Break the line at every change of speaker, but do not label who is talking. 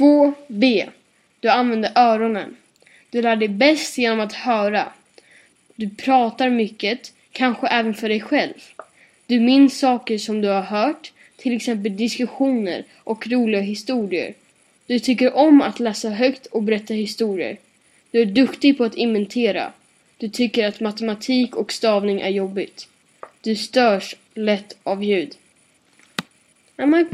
2B. Du använder öronen. Du lär dig bäst genom att höra. Du pratar mycket, kanske även för dig själv. Du minns saker som du har hört, till exempel diskussioner och roliga historier. Du tycker om att läsa högt och berätta historier. Du är duktig på att inventera. Du tycker att matematik och stavning är jobbigt. Du störs lätt av ljud. Am I